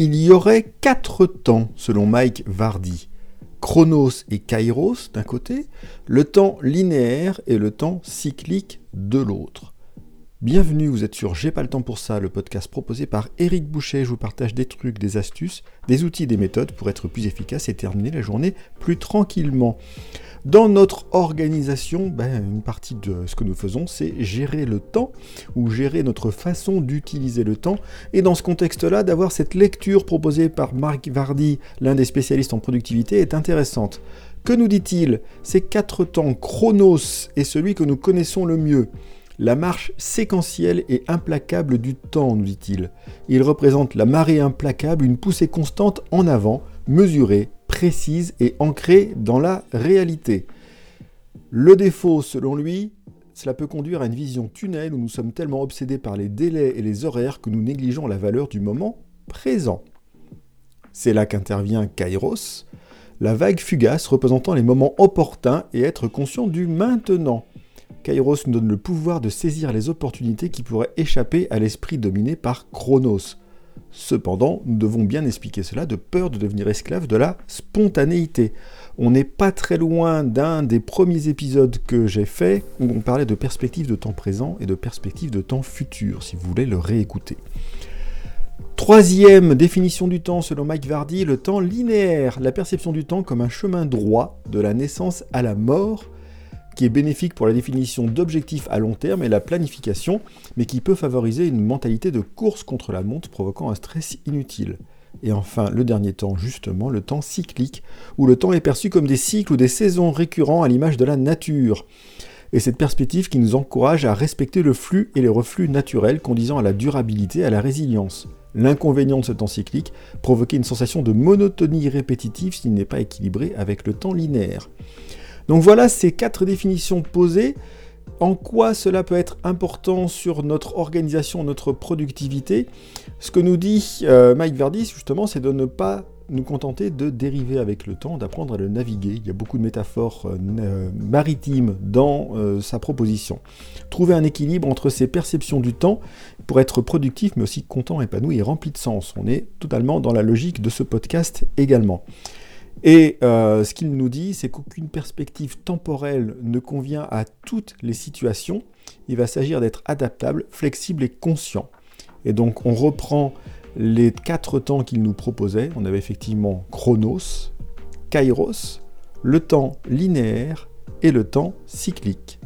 Il y aurait quatre temps selon Mike Vardy. Chronos et Kairos d'un côté, le temps linéaire et le temps cyclique de l'autre. Bienvenue, vous êtes sur J'ai pas le temps pour ça, le podcast proposé par Eric Boucher. Je vous partage des trucs, des astuces, des outils, des méthodes pour être plus efficace et terminer la journée plus tranquillement. Dans notre organisation, ben, une partie de ce que nous faisons, c'est gérer le temps ou gérer notre façon d'utiliser le temps. Et dans ce contexte-là, d'avoir cette lecture proposée par Marc Vardy, l'un des spécialistes en productivité, est intéressante. Que nous dit-il? Ces quatre temps, Chronos est celui que nous connaissons le mieux. La marche séquentielle et implacable du temps, nous dit-il. Il représente la marée implacable, une poussée constante en avant, mesurée, précise et ancrée dans la réalité. Le défaut, selon lui, cela peut conduire à une vision tunnel où nous sommes tellement obsédés par les délais et les horaires que nous négligeons la valeur du moment présent. C'est là qu'intervient Kairos, la vague fugace représentant les moments opportuns et être conscient du maintenant. Kairos nous donne le pouvoir de saisir les opportunités qui pourraient échapper à l'esprit dominé par Chronos. Cependant, nous devons bien expliquer cela de peur de devenir esclave de la spontanéité. On n'est pas très loin d'un des premiers épisodes que j'ai fait où on parlait de perspective de temps présent et de perspective de temps futur, si vous voulez le réécouter. Troisième définition du temps selon Mike Vardy, le temps linéaire, la perception du temps comme un chemin droit de la naissance à la mort qui est bénéfique pour la définition d'objectifs à long terme et la planification, mais qui peut favoriser une mentalité de course contre la montre provoquant un stress inutile. Et enfin, le dernier temps, justement, le temps cyclique, où le temps est perçu comme des cycles ou des saisons récurrents à l'image de la nature. Et cette perspective qui nous encourage à respecter le flux et les reflux naturels conduisant à la durabilité à la résilience. L'inconvénient de ce temps cyclique, provoquer une sensation de monotonie répétitive s'il n'est pas équilibré avec le temps linéaire. Donc voilà ces quatre définitions posées. En quoi cela peut être important sur notre organisation, notre productivité? Ce que nous dit euh, Mike Verdi, justement, c'est de ne pas nous contenter de dériver avec le temps, d'apprendre à le naviguer. Il y a beaucoup de métaphores euh, euh, maritimes dans sa proposition. Trouver un équilibre entre ses perceptions du temps pour être productif, mais aussi content, épanoui et rempli de sens. On est totalement dans la logique de ce podcast également. Et euh, ce qu'il nous dit, c'est qu'aucune perspective temporelle ne convient à toutes les situations. Il va s'agir d'être adaptable, flexible et conscient. Et donc on reprend les quatre temps qu'il nous proposait. On avait effectivement Chronos, Kairos, le temps linéaire et le temps cyclique.